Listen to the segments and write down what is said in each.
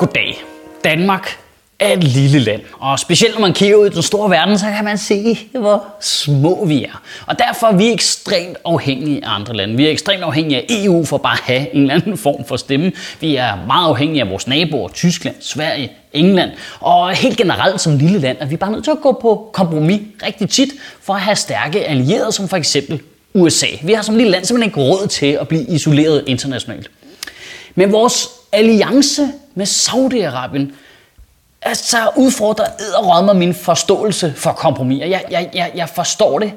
Goddag. Danmark er et lille land, og specielt når man kigger ud i den store verden, så kan man se, hvor små vi er. Og derfor er vi ekstremt afhængige af andre lande. Vi er ekstremt afhængige af EU for bare at have en eller anden form for stemme. Vi er meget afhængige af vores naboer, Tyskland, Sverige, England. Og helt generelt som lille land er vi bare nødt til at gå på kompromis rigtig tit for at have stærke allierede, som for eksempel USA. Vi har som lille land simpelthen ikke råd til at blive isoleret internationalt. Men vores alliance med Saudi-Arabien altså udfordrer æderrødmer min forståelse for kompromis. Jeg, jeg, jeg, jeg forstår det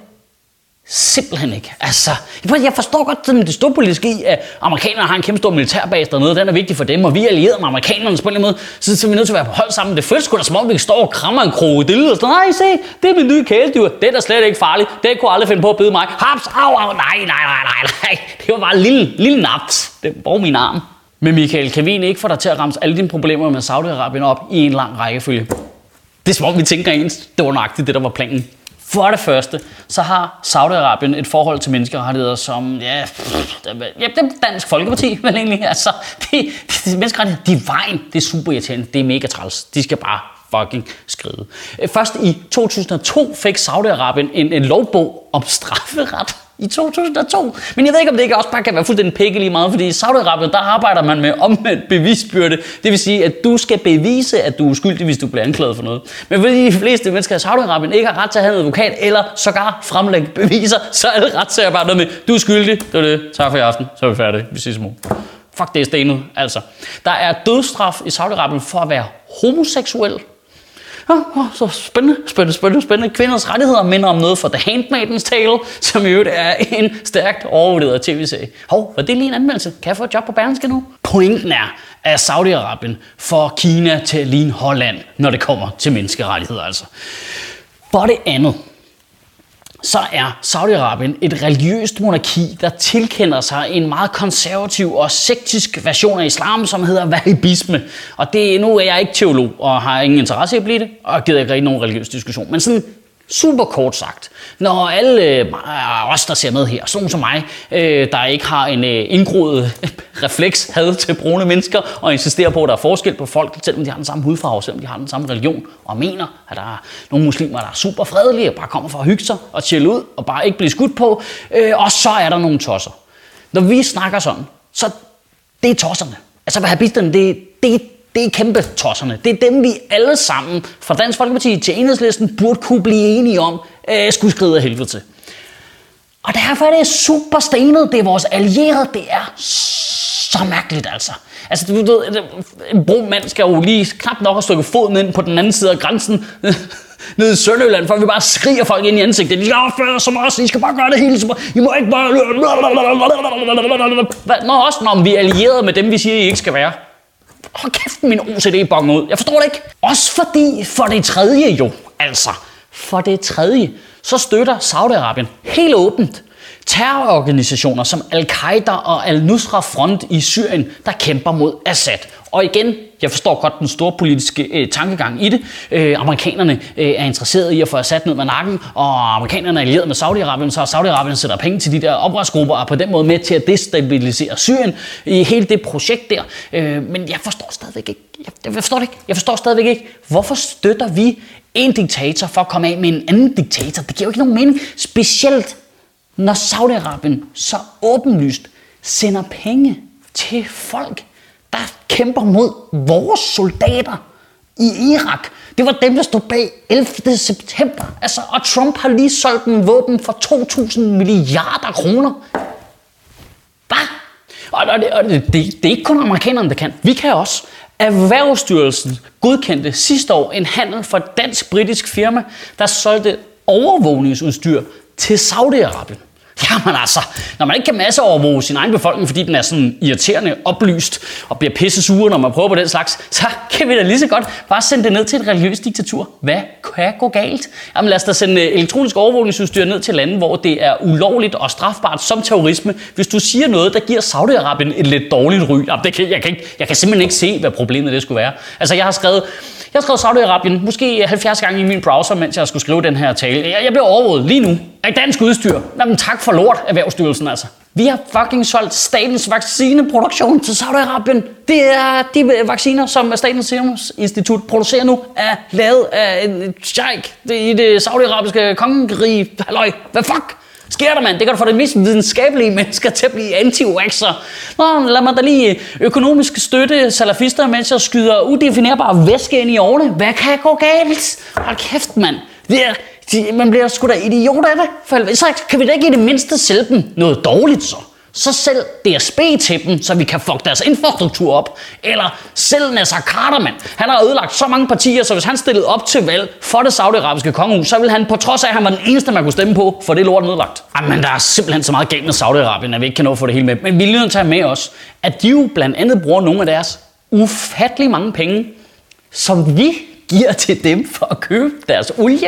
simpelthen ikke. Altså, jeg forstår godt sådan det storpolitiske i, at amerikanerne har en kæmpe stor militærbase dernede, den er vigtig for dem, og vi er allieret med amerikanerne på en måde, så, så er vi nødt til at være på hold sammen. Det føles sgu da som om, vi står og krammer en krokodille og sådan, nej, se, det er min nye kæledyr, det er da slet ikke farligt, det kunne aldrig finde på at bide mig. Haps, au, au, nej, nej, nej, nej, nej, det var bare en lille, lille naps, det var min arm. Men Michael, kan vi egentlig ikke få dig til at ramse alle dine problemer med Saudi-Arabien op i en lang rækkefølge? Det er som om, vi tænker ens. Det var nøjagtigt det, der var planen. For det første, så har Saudi-Arabien et forhold til menneskerettigheder, som, ja, pff, ja det er Dansk Folkeparti, vel egentlig. Altså, de, det menneskerettigheder, de er vejen. Det er super irriterende. Det er mega træls. De skal bare fucking skride. Først i 2002 fik Saudi-Arabien en, en lovbog om strafferet i 2002. Men jeg ved ikke, om det ikke også bare kan være fuldstændig pikke lige meget, fordi i Saudi-Arabien, der arbejder man med omvendt bevisbyrde. Det vil sige, at du skal bevise, at du er uskyldig, hvis du bliver anklaget for noget. Men fordi de fleste mennesker i Saudi-Arabien ikke har ret til at have en advokat, eller sågar fremlægge beviser, så er det ret til at bare noget med, du er skyldig, det er det, tak for i aften, så er vi færdige, vi ses i morgen. Fuck, det er stenet, altså. Der er dødsstraf i Saudi-Arabien for at være homoseksuel, Oh, oh, så spændende, spændende, spændende, spændende. Kvinders rettigheder minder om noget fra The Handmaidens Tale, som i øvrigt er en stærkt overvurderet tv-serie. Hov, var det lige en anmeldelse? Kan jeg få et job på Berlingske nu? Pointen er, at Saudi-Arabien får Kina til at ligne Holland, når det kommer til menneskerettigheder altså. For det andet, så er Saudi-Arabien et religiøst monarki, der tilkender sig en meget konservativ og sektisk version af islam, som hedder wahhabisme. Og det, nu er jeg ikke teolog og har ingen interesse i at blive det, og gider ikke rigtig nogen religiøs diskussion. Men sådan Super kort sagt. Når alle øh, os, der ser med her, sådan som mig, øh, der ikke har en øh, indgroet refleks had til brune mennesker, og insisterer på, at der er forskel på folk, selvom de har den samme hudfarve, selvom de har den samme religion, og mener, at der er nogle muslimer, der er super fredelige, og bare kommer for at hygge sig og chille ud, og bare ikke blive skudt på, øh, og så er der nogle tosser. Når vi snakker sådan, så det er tosserne. Altså, hvad har det, det, det er kæmpe tosserne. Det er dem, vi alle sammen, fra Dansk Folkeparti til Enhedslisten, burde kunne blive enige om, øh, skulle skride af helvede til. Og derfor er det super stenet. Det er vores allierede. Det er så mærkeligt, altså. Altså, du ved, en brun mand skal jo lige knap nok have stukket foden ind på den anden side af grænsen nede i Sønderjylland, for vi bare skriger folk ind i ansigtet. De skal opføre som os, I skal bare gøre det hele som I må ikke bare... Nå, også når vi er allierede med dem, vi siger, I ikke skal være. Hold kæft, min OCD bonger ud. Jeg forstår det ikke. Også fordi, for det tredje jo, altså, for det tredje, så støtter Saudi-Arabien helt åbent terrororganisationer som Al-Qaida og Al-Nusra Front i Syrien, der kæmper mod Assad. Og igen, jeg forstår godt den store politiske øh, tankegang i det. Øh, amerikanerne øh, er interesserede i at få Assad ned med nakken, og amerikanerne er allieret med Saudi-Arabien, så Saudi-Arabien sætter penge til de der oprørsgrupper, og er på den måde med til at destabilisere Syrien i hele det projekt der. Øh, men jeg forstår stadigvæk ikke, jeg, jeg forstår det ikke, jeg forstår stadigvæk ikke, hvorfor støtter vi en diktator for at komme af med en anden diktator? Det giver jo ikke nogen mening, specielt når Saudi-Arabien så åbenlyst sender penge til folk, der kæmper mod vores soldater i Irak. Det var dem, der stod bag 11. september. Altså, og Trump har lige solgt en våben for 2.000 milliarder kroner. Hvad? Og det, og det, det, det er ikke kun amerikanerne, der kan. Vi kan også. Erhvervsstyrelsen godkendte sidste år en handel for et dansk-britisk firma, der solgte overvågningsudstyr til Saudi-Arabien. Jamen altså, når man ikke kan masseovervåge sin egen befolkning, fordi den er sådan irriterende oplyst og bliver pisse sure, når man prøver på den slags, så kan vi da lige så godt bare sende det ned til et religiøst diktatur. Hvad kan gå galt? Jamen lad os da sende øh, elektronisk overvågningsudstyr ned til lande, hvor det er ulovligt og strafbart som terrorisme. Hvis du siger noget, der giver Saudi-Arabien et lidt dårligt ry, jamen det kan, jeg, kan ikke, jeg kan simpelthen ikke se, hvad problemet det skulle være. Altså jeg har skrevet, jeg har skrevet Saudi-Arabien måske 70 gange i min browser, mens jeg skulle skrive den her tale. Jeg, jeg bliver overvåget lige nu af dansk udstyr. Jamen tak for lort, Erhvervsstyrelsen altså. Vi har fucking solgt statens vaccineproduktion til Saudi-Arabien. Det er de vacciner, som Statens Serum Institut producerer nu, er lavet af en sheik i det saudiarabiske kongerige. Halløj, hvad fuck? sker der, mand? Det kan du få det mest videnskabelige mennesker til at blive anti Nå, lad mig da lige økonomisk støtte salafister, mens jeg skyder udefinerbare væske ind i årene. Hvad kan gå galt? Hold kæft, mand. Det er, de, man bliver sgu da idiot af det. For så kan vi da ikke i det mindste sælge dem noget dårligt så. Så selv DSB til dem, så vi kan fuck deres infrastruktur op. Eller selv Nasser Carter, mand. Han har ødelagt så mange partier, så hvis han stillede op til valg for det saudiarabiske kongehus, så ville han på trods af, at han var den eneste, man kunne stemme på, for det lort nedlagt. Men der er simpelthen så meget galt med Saudi-Arabien, at vi ikke kan nå at få det hele med. Men vi er nødt til at med os, at de jo blandt andet bruger nogle af deres ufattelig mange penge, som vi giver til dem for at købe deres olie,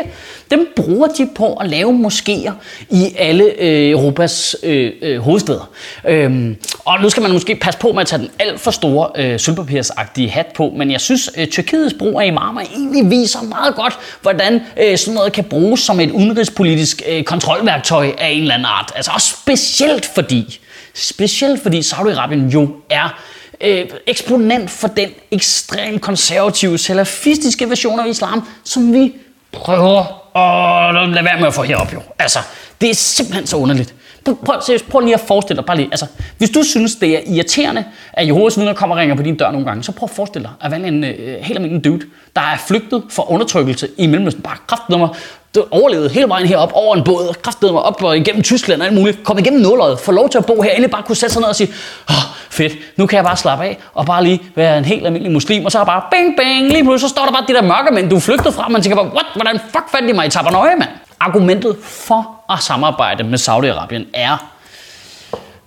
dem bruger de på at lave moskéer i alle øh, Europas øh, øh, hovedsteder. Øhm, og nu skal man måske passe på med at tage den alt for store øh, sølvpapirsagtige hat på, men jeg synes, øh, Tyrkiets brug af imamer egentlig viser meget godt, hvordan øh, sådan noget kan bruges som et udenrigspolitisk øh, kontrolværktøj af en eller anden art. Altså også specielt fordi, specielt fordi Saudi-Arabien jo er øh, eksponent for den ekstremt konservative, salafistiske version af islam, som vi prøver at lade være med at få herop jo. Altså, det er simpelthen så underligt. Prøv, prøv, seriøst, prøv lige at forestille dig, bare lige, altså, hvis du synes, det er irriterende, at Jehovas vidner kommer og ringer på din dør nogle gange, så prøv at forestille dig at være en øh, helt almindelig dude, der er flygtet fra undertrykkelse i Mellemøsten, bare kraftedeme du overlevede hele vejen herop over en båd, kraftede mig op og igennem Tyskland og alt muligt, kom igennem nulleret, få lov til at bo her, endelig bare kunne sætte sig ned og sige, oh, fedt, nu kan jeg bare slappe af og bare lige være en helt almindelig muslim, og så er bare bing bang, lige pludselig så står der bare de der mørke mænd, du er flygtet fra, man tænker bare, what, hvordan fuck fandt de mig i Tabernøje, mand? Argumentet for at samarbejde med Saudi-Arabien er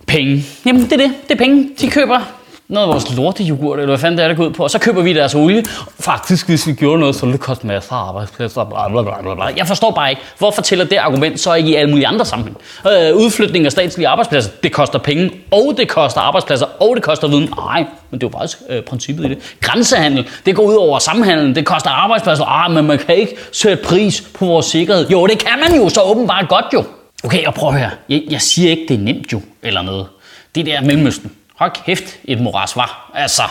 penge. Jamen det er det, det er penge. De køber noget af vores lortejoghurt, eller hvad fanden det er, der går ud på, og så køber vi deres olie. Faktisk, hvis vi gjorde noget, så ville det koste masser af arbejdspladser, bla, bla, bla, bla. Jeg forstår bare ikke, hvorfor tæller det argument så ikke i alle mulige andre sammenhæng. Øh, udflytning af statslige arbejdspladser, det koster penge, og det koster arbejdspladser, og det koster viden. Nej, men det er jo faktisk øh, princippet i det. Grænsehandel, det går ud over samhandlen, det koster arbejdspladser. Ah, men man kan ikke sætte pris på vores sikkerhed. Jo, det kan man jo så åbenbart godt jo. Okay, og prøv at høre. Jeg, jeg siger ikke, det er nemt jo, eller noget. Det der Mellemøsten. Hold kæft, et moras var. Altså,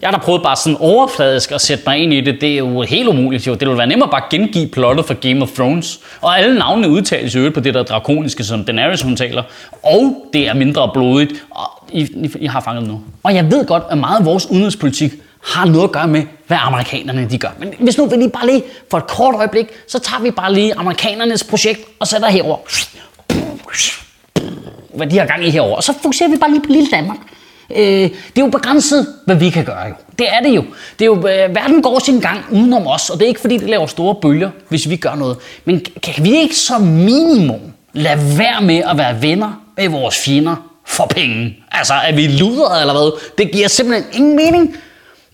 jeg har da prøvet bare sådan overfladisk at sætte mig ind i det. Det er jo helt umuligt. Jo. Det ville være nemmere bare at gengive plottet for Game of Thrones. Og alle navnene udtales jo på det der drakoniske, som Daenerys hun taler. Og det er mindre blodigt. Og I, I, I har fanget nu. Og jeg ved godt, at meget af vores udenrigspolitik har noget at gøre med, hvad amerikanerne de gør. Men hvis nu vi lige bare lige for et kort øjeblik, så tager vi bare lige amerikanernes projekt og sætter herover. Hvad de har gang i herover. Og så fokuserer vi bare lige på lille Danmark. Øh, det er jo begrænset, hvad vi kan gøre jo. Det er det jo. Det er jo, øh, verden går sin gang udenom os, og det er ikke fordi, det laver store bølger, hvis vi gør noget. Men kan vi ikke som minimum lade være med at være venner med vores fjender for penge? Altså, er vi luder eller hvad? Det giver simpelthen ingen mening.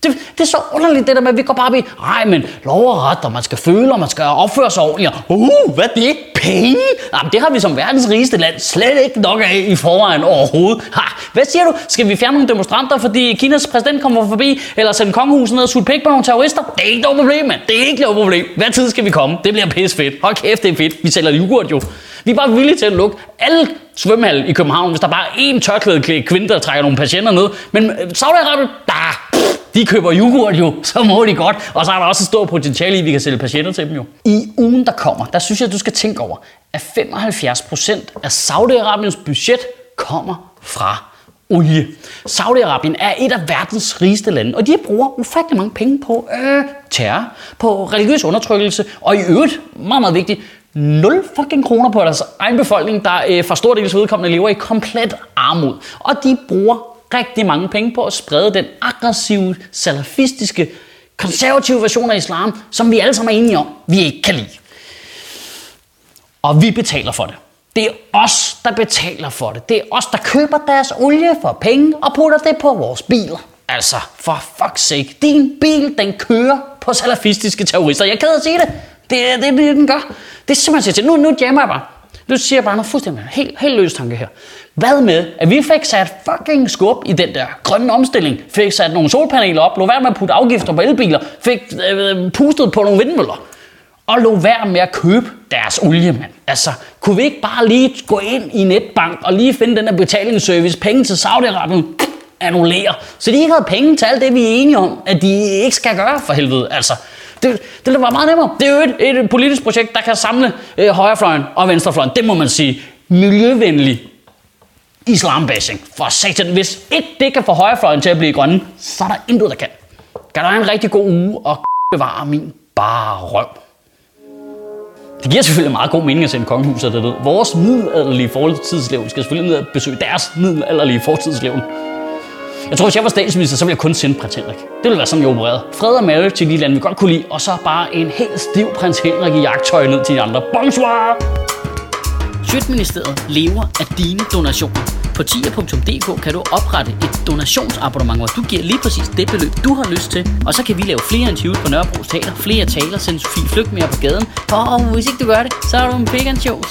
Det, det er så underligt det der med, at vi går bare ved, nej, men lov og ret, og man skal føle, og man skal opføre sig ordentligt. Uh, hvad er det? Penge? Jamen, det har vi som verdens rigeste land slet ikke nok af i forvejen overhovedet. Ha, hvad siger du? Skal vi fjerne nogle demonstranter, fordi Kinas præsident kommer forbi, eller sende kongehuset ned og sutte pæk på nogle terrorister? Det er ikke noget problem, mand. Det er ikke noget problem. Hvad tid skal vi komme? Det bliver pisse fedt. Hold kæft, det er fedt. Vi sælger yoghurt jo. Vi er bare villige til at lukke alle svømmehallen i København, hvis der bare er én tørklæde kvinde, der trækker nogle patienter ned. Men øh, Saudi-Arabien, der de køber yoghurt jo, så må de godt. Og så er der også et stort potentiale i, at vi kan sælge patienter til dem jo. I ugen, der kommer, der synes jeg, at du skal tænke over, at 75% af Saudi-Arabiens budget kommer fra olie. Saudi-Arabien er et af verdens rigeste lande, og de bruger ufattelig mange penge på øh, terror, på religiøs undertrykkelse, og i øvrigt, meget, meget vigtigt, 0 fucking kroner på deres egen befolkning, der øh, for stor dels vedkommende lever i komplet armod. Og de bruger rigtig mange penge på at sprede den aggressive, salafistiske, konservative version af islam, som vi alle sammen er enige om, vi ikke kan lide. Og vi betaler for det. Det er os, der betaler for det. Det er os, der køber deres olie for penge og putter det på vores biler. Altså, for fuck's sake. Din bil, den kører på salafistiske terrorister. Jeg kan sige det. Det er det, det, den gør. Det er simpelthen til. Nu, nu jammer jeg bare. Nu siger jeg bare noget fuldstændig helt, helt løs tanke her. Hvad med, at vi fik sat fucking skub i den der grønne omstilling, fik sat nogle solpaneler op, lå være med at putte afgifter på elbiler, fik øh, øh pustet på nogle vindmøller. og lå være med at købe deres olie, mand. Altså, kunne vi ikke bare lige gå ind i netbank og lige finde den der betalingsservice, penge til Saudi-Arabien, annullere, så de ikke havde penge til alt det, vi er enige om, at de ikke skal gøre for helvede. Altså, det, det var meget nemmere. Det er jo et, et politisk projekt, der kan samle øh, højrefløjen og venstrefløjen. Det må man sige. Miljøvenlig islambashing. For satan, hvis ikke det kan få højrefløjen til at blive grønne, så er der intet, der kan. Kan der have en rigtig god uge og bevare min bare røv. Det giver selvfølgelig meget god mening at sende kongehuset derned. ved. Vores middelalderlige fortidslevn skal selvfølgelig ned og besøge deres middelalderlige fortidslevn. Jeg tror, hvis jeg var statsminister, så ville jeg kun sende prins Henrik. Det ville være sådan, jeg opererede. Fred og Mary til de lande, vi godt kunne lide, og så bare en helt stiv prins Henrik i jagttøj ned til de andre. Bonsoir! Sjøtministeriet lever af dine donationer. På tier.dk kan du oprette et donationsabonnement, hvor du giver lige præcis det beløb, du har lyst til. Og så kan vi lave flere interviews på Nørrebro Teater, flere taler, sende Sofie Flygt mere på gaden. Og hvis ikke du gør det, så er du en vegan shows.